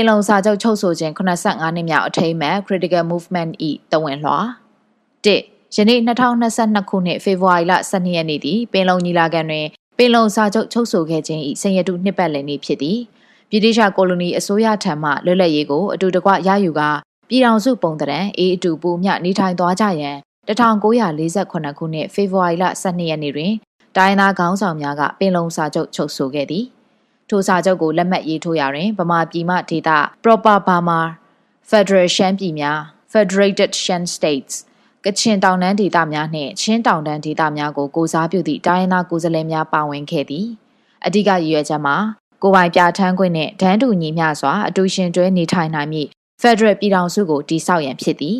င်လုံစာချုပ်ချုပ်ဆိုခြင်း85နှစ်မြောက်အထိမ်းအမှတ် Critical Movement ၏တဝင်လွှာ1ယနေ့2022ခုနှစ်ဖေဖော်ဝါရီလ12ရက်နေ့သည်ပင်လုံညီလာခံတွင်ပင်လုံစာချုပ်ချုပ်ဆိုခဲ့ခြင်း၏ဆင်ရတုနှစ်ပတ်လည်နေ့ဖြစ်သည်ဗြိတိရှကိုလိုနီအစိုးရထံမှလွတ်လပ်ရေးကိုအတူတကွရယူကာပြည်ထောင်စုပုံတရံအေးအတူပူမြနေထိုင်သွားကြရန်1948ခုနှစ်ဖေဖော်ဝါရီလ12ရက်နေ့တွင်တိုင်းသားခေါင်းဆောင်များကပင်လုံစာချုပ်ချုပ်ဆိုခဲ့သည် ထိုစာချုပ်ကိုလက်မှတ်ရေးထိုးရာတွင်ဗမာပြည်မှဒေသ Proper Burma Federal ရှမ်းပြည်များ Federated Shan States ကချင်တောင်တန်းဒေသများနှင့်ချင်းတောင်တန်းဒေသများကိုကိုစားပြုသည့်တိုင်းရင်းသားကိုယ်စားလှယ်များပါဝင်ခဲ့သည်အဓိကရည်ရွယ်ချက်မှာကိုပိုင်ပြဋ္ဌာန်းခွင့်နှင့်ဒန်းတူညီမျှစွာအတူရှင်တွဲနေထိုင်နိုင်မည့်ဖက်ဒရယ်ပြည်ထောင်စုကိုတည်ဆောက်ရန်ဖြစ်သည်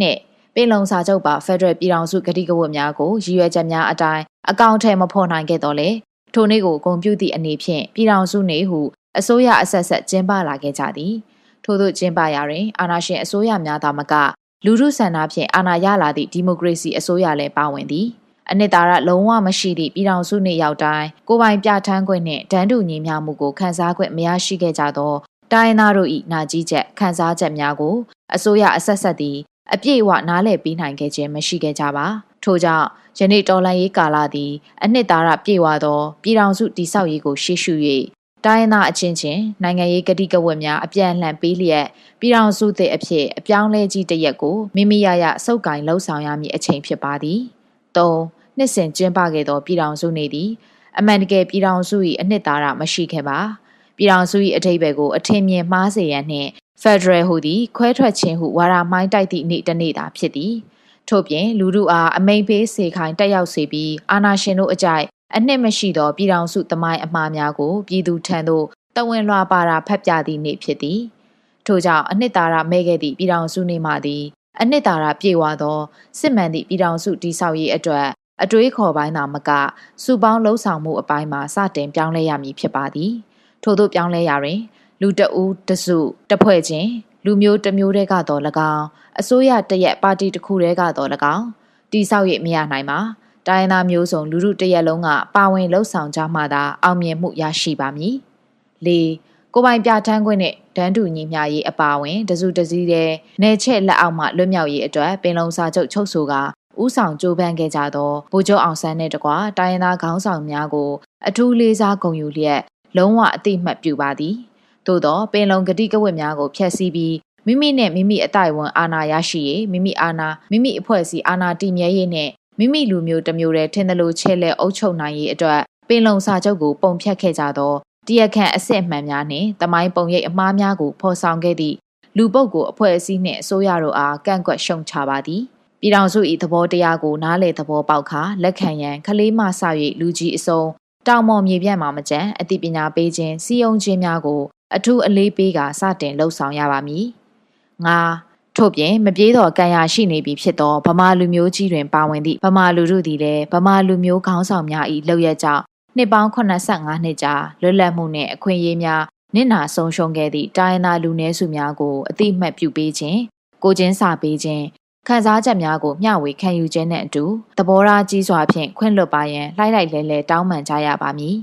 နှင့်ပင်လုံစာချုပ်ပါဖက်ဒရယ်ပြည်ထောင်စုကတိကဝတ်များကိုရည်ရွယ်ချက်များအတိုင်းအကောင့်ထဲမဖော်နိုင်ခဲ့တော့လေ ထိုနေ့ကိုဂုံပြုသည့်အနေဖြင့်ပြည်ထောင်စုနေဟုအစိုးရအဆက်ဆက်ကျင်းပလာခဲ့ကြသည်ထို့သောကျင်းပရာတွင်အာဏာရှင်အစိုးရများသာမကလူထုဆန္ဒဖြင့်အာဏာရလာသည့်ဒီမိုကရေစီအစိုးရလည်းပါဝင်သည်အနှစ်သာရလုံးဝမရှိသည့်ပြည်ထောင်စုနှင့်ရောက်တိုင်းကိုပိုင်ပြဋ္ဌာန်းခွင့်နှင့်ဒန်းတူညီမျှမှုကိုခန်းစားခွင့်မရရှိခဲ့ကြသောတိုင်းသားတို့၏နာကြီးချက်ခန်းစားချက်များကိုအစိုးရအဆက်ဆက်သည်အပြည့်အဝနားလည်ပြီးနိုင်ခဲ့ခြင်းမရှိခဲ့ကြပါ ထို့ကြောင့်ယနေ့တော်လှန်ရေးကာလသည်အနှစ်သာရပြေဝသောပြည်ထောင်စုတည်ဆောက်ရေးကိုရှေ့ရှု၍တိုင်းသားအချင်းချင်းနိုင်ငံရေးကတိကဝတ်များအပြန်အလှန်ပေးလျက်ပြည်ထောင်စုသည့်အဖြစ်အပြောင်းလဲကြီးတရက်ကိုမိမိရရစုပ်ကင်လှုပ်ဆောင်ရမည့်အချိန်ဖြစ်ပါသည်၃နှစ်စဉ်ကျင်းပခဲ့သောပြည်ထောင်စုနေ့သည်အမှန်တကယ်ပြည်ထောင်စု၏အနှစ်သာရမရှိခဲ့ပါပြည်ထောင်စု၏အထိပ္ပယ်ကိုအထင်မြင်မှားစေရန်နှင့် Federal ဟူသည်ခွဲထွက်ခြင်းဟုဝါဒမိုင်းတိုက်သည့်နေ့တစ်နေ့သာဖြစ်သည် ထို့ပြင်လူတို့အားအမိန်ပေးစေခိုင်းတက်ရောက်စေပြီးအာဏာရှင်တို့အကြိုက်အနှစ်မရှိသောပြည်ထောင်စုသမိုင်းအမှားများကိုပြည်သူထံသို့တဝင်လွှာပါတာဖတ်ပြသည့်နေ့ဖြစ်သည်ထို့ကြောင့်အနှစ်သာရမဲခဲ့သည့်ပြည်ထောင်စုနေ့မှသည်အနှစ်သာရပြေဝသောစစ်မှန်သည့်ပြည်ထောင်စုတည်ဆောက်ရေးအတွက်အတွေးခေါ်ပိုင်းသာမကစုပေါင်းလှုပ်ဆောင်မှုအပိုင်းမှာစတင်ပြောင်းလဲရမည်ဖြစ်ပါသည်ထို့သောပြောင်းလဲရာတွင် လူတအူးတစုတဖွဲ့ချင်း လူမျိုးတစ်မျိုးတည်းကတော့၎င်းအစိုးရတရက်ပါတီတစ်ခုတည်းကတော့၎င်းတိဆောက်ရမရနိုင်ပါတိုင်းသားမျိုးစုံလူထုတရက်လုံးကပါဝင်လှုပ်ဆောင်ကြမှသာအောင်မြင်မှုရရှိပါမည်၄ကိုပိုင်ပြဋ္ဌာန်းခွင့်နဲ့ဒန်းတူညီမျှရေးအပါအဝင်တစုတစည်းတဲ့နယ်ချက်လက်အောက်မှလွတ်မြောက်ရေးအတွက်ပင်လုံစာချုပ်ချုပ်ဆိုကဥဆောင်ကြိုးပမ်းခဲ့ကြသောဗိုလ်ချုပ်အောင်ဆန်းနဲ့တကွာတိုင်းရင်းသားခေါင်းဆောင်များကိုအထူးလေးစားဂုဏ်ယူလျက်လုံးဝအသိမှတ်ပြုပါသည် သို့သောပင်လုံဂတိကဝတ်များကိုဖျက်ဆီးပြီးမိမိနဲ့မိမိအတိုင်ဝန်အာဏာရရှိရေးမိမိအာဏာမိမိအဖွဲ့အစည်းအာဏာတည်မြဲရေးနဲ့မိမိလူမျိုးတစ်မျိုးတည်းထင်သလိုချဲ့လဲအုပ်ချုပ်နိုင်ရေးအတွက်ပင်လုံစာချုပ်ကိုပုံဖြတ်ခဲ့ကြသောတရားခံအစစ်အမှန်များနှင့်တမိုင်းပုံရိပ်အမှားများကိုဖော်ဆောင်ခဲ့သည့်လူပုဂ္ဂိုလ်အဖွဲ့အစည်းနှင့်အစိုးရတို့အားကန့်ကွက်ရှုံချပါသည်ပြည်ထောင်စု၏သဘောတရားကိုနားလေသဘောပေါက်ခါလက်ခံရန်ခလေးမှစ၍လူကြီးအစုံတောင်မော်မြေပြန့်မှာမကြမ်းအသိပညာပေးခြင်းစီယုံခြင်းများကို အထူးအလေးပေးကစတင်လှုပ်ဆောင်ရပါမည်။ငါထို့ပြင်မပြေးတော်ကံရရှိနေပြီဖြစ်သောဗမာလူမျိုးကြီးတွင်ပါဝင်သည့်ဗမာလူထုသည်လည်းဗမာလူမျိုးခေါင်းဆောင်များ၏လောက်ရကြောင့်နှစ်ပေါင်း85နှစ်ကြာလွတ်လပ်မှုနှင့်အခွင့်အရေးများနစ်နာဆုံးရှုံးခဲ့သည့်တိုင်းနာလူနည်းစုများကိုအတိအမှတ်ပြုပေးခြင်းကိုချင်းစာပေးခြင်းခံစားချက်များကိုမျှဝေခံယူခြင်းနဲ့အတူသဘောထားကြီးစွာဖြင့်ခွင့်လွှတ်ပါရန်လှိုက်လိုက်လဲလဲတောင်းပန်ကြရပါမည်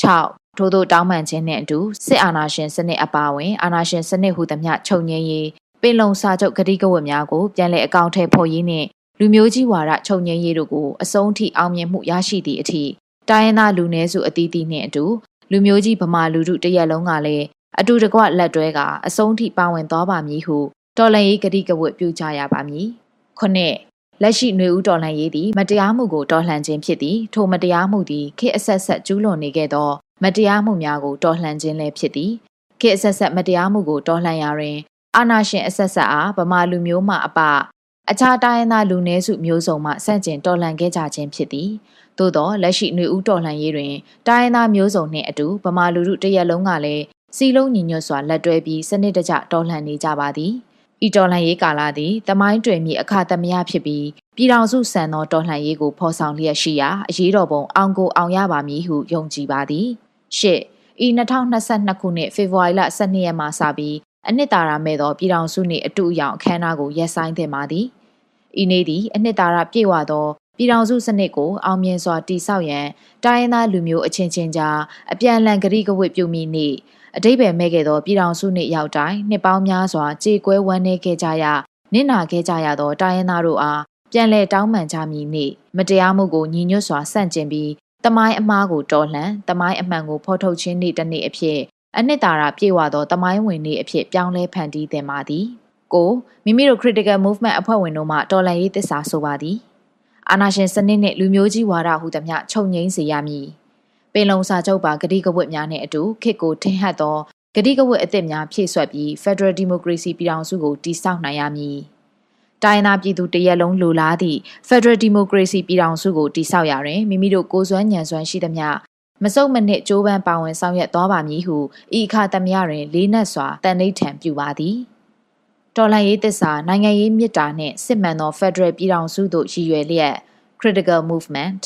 6 ထို့သောတောင်းပန်ခြင်းနှင့်အတူစစ်အာဏာရှင်စနစ်အပါအဝင်အာဏာရှင်စနစ်ဟုသမျှချုပ်ငြိမ်းရေးပင်လုံစာချုပ်ကတိကဝတ်များကိုပြန်လည်အကောင့်ထဲပေါ်ရေးနှင့်လူမျိုးကြီးဝါဒချုပ်ငြိမ်းရေးတို့ကိုအဆုံးထိအောင်မြင်မှုရရှိသည့်အထိတိုင်းရင်းသားလူနည်းစုအသီးသီးနှင့်အတူလူမျိုးကြီးဗမာလူထုတရက်လုံးကလည်းအတူတကွလက်တွဲကအဆုံးထိပါဝင်သွားပါမည်ဟုတော်လှန်ရေးကတိကဝတ်ပြုကြရပါမည်။ခုနှစ်လက်ရှိຫນွေဦးတော်လှန်ရေးသည်မတရားမှုကိုတော်လှန်ခြင်းဖြစ်သည်ထိုမတရားမှုသည်ခေတ်အဆက်ဆက်ကျူးလွန်နေခဲ့သော မတရားမှုများကိုတော်လှန်ခြင်းလည်းဖြစ်သည်ခေတ်အဆက်ဆက်မတရားမှုကိုတော်လှန်ရာတွင်အာဏာရှင်အဆက်ဆက်အားဗမာလူမျိုးမှအပအခြားတိုင်းသားလူနည်းစုမျိုးစုံမှဆန့်ကျင်တော်လှန်ခဲ့ကြခြင်းဖြစ်သည်သို့သောလက်ရှိຫນွေဦးတော်လှန်ရေးတွင်တိုင်းသားမျိုးစုံနှင့်အတူဗမာလူထုတရက်လုံးကလည်းစီလုံးညီညွတ်စွာလက်တွဲပြီးစနစ်တကျတော်လှန်နေကြပါသည်ဤတော်လှန်ရေးကာလသည်တမိုင်းတွင်မြေအခါသမယဖြစ်ပြီးပြည်ထောင်စုစံသောတော်လှန်ရေးကိုဖော်ဆောင်လျက်ရှိရာအရေးတော်ပုံအောင်ကိုအောင်ရပါမည်ဟုယုံကြည်ပါသည် ရှစ်ဤ2022ခုနှစ်ဖေဖော်ဝါရီလ12ရက်မှစပြီးအနှစ်သာရမဲ့သောပြည်ထောင်စုနှင့်အတူအယောင်အခမ်းအနားကိုရက်ဆိုင်သင့်ပါသည်ဤနေ့သည်အနှစ်သာရပြည့်ဝသောပြည်ထောင်စုစနစ်ကိုအောင်မြင်စွာတည်ဆောက်ရန်တိုင်းရင်းသားလူမျိုးအချင်းချင်းကြားအပြန်အလှန်ကတိကဝတ်ပြုမိနေ့အတိပ္ပယ်မဲ့ခဲ့သောပြည်ထောင်စုနှင့်ရောက်တိုင်းနှစ်ပေါင်းများစွာကြေကွဲဝမ်းနည်းခဲ့ကြရနစ်နာခဲ့ကြရသောတိုင်းရင်းသားတို့အားပြန်လည်တောင်းပန်ကြမည်နှင့်မတရားမှုကိုညီညွတ်စွာဆန့်ကျင်ပြီး တမိုင်းအမားကိုတော်လှန်တမိုင်းအမှန်ကိုဖော်ထုတ်ခြင်းနေ့တစ်နေ့အဖြစ်အနှစ်သာရပြေဝသောတမိုင်းဝင်နေ့အဖြစ်ပြောင်းလဲဖန်တီးသင်ပါသည်ကိုမိမိတို့ critical movement အဖွဲ့ဝင်တို့မှတော်လှန်ရေးသစ္စာဆိုပါသည်အာနာရှင်စနစ်နှင့်လူမျိုးကြီးဝါဒဟုသမျှချုပ်ငိမ့်စေရမည်ပင်လုံစာချုပ်ပါဂတိကဝတ်များနှင့်အတူခေတ်ကိုထင်ဟပ်သောဂတိကဝတ်အသစ်များဖြည့်ဆွက်ပြီး Federal Democracy ပြည်ထောင်စုကိုတည်ဆောက်နိုင်ရမည် တိုင်းသားပြည်သူတရက်လုံးလိုလားသည့် Federal Democracy ပြည်ထောင်စုကိုတည်ဆောက်ရာတွင်မိမိတို့ကိုယ်စွမ်းညံစွမ်းရှိသမျှမစုံမနစ်ကြိုးပမ်းပါဝင်ဆောင်ရွက်သွားပါမည်ဟုဤအခါသမယတွင်လေးနက်စွာတန်ဋိဌံပြုပါသည်တော်လှန်ရေးသစ္စာနိုင်ငံရေးမြစ်တာနှင့်စစ်မှန်သော Federal ပြည်ထောင်စုသို့ရည်ရွယ်လျက် critical movement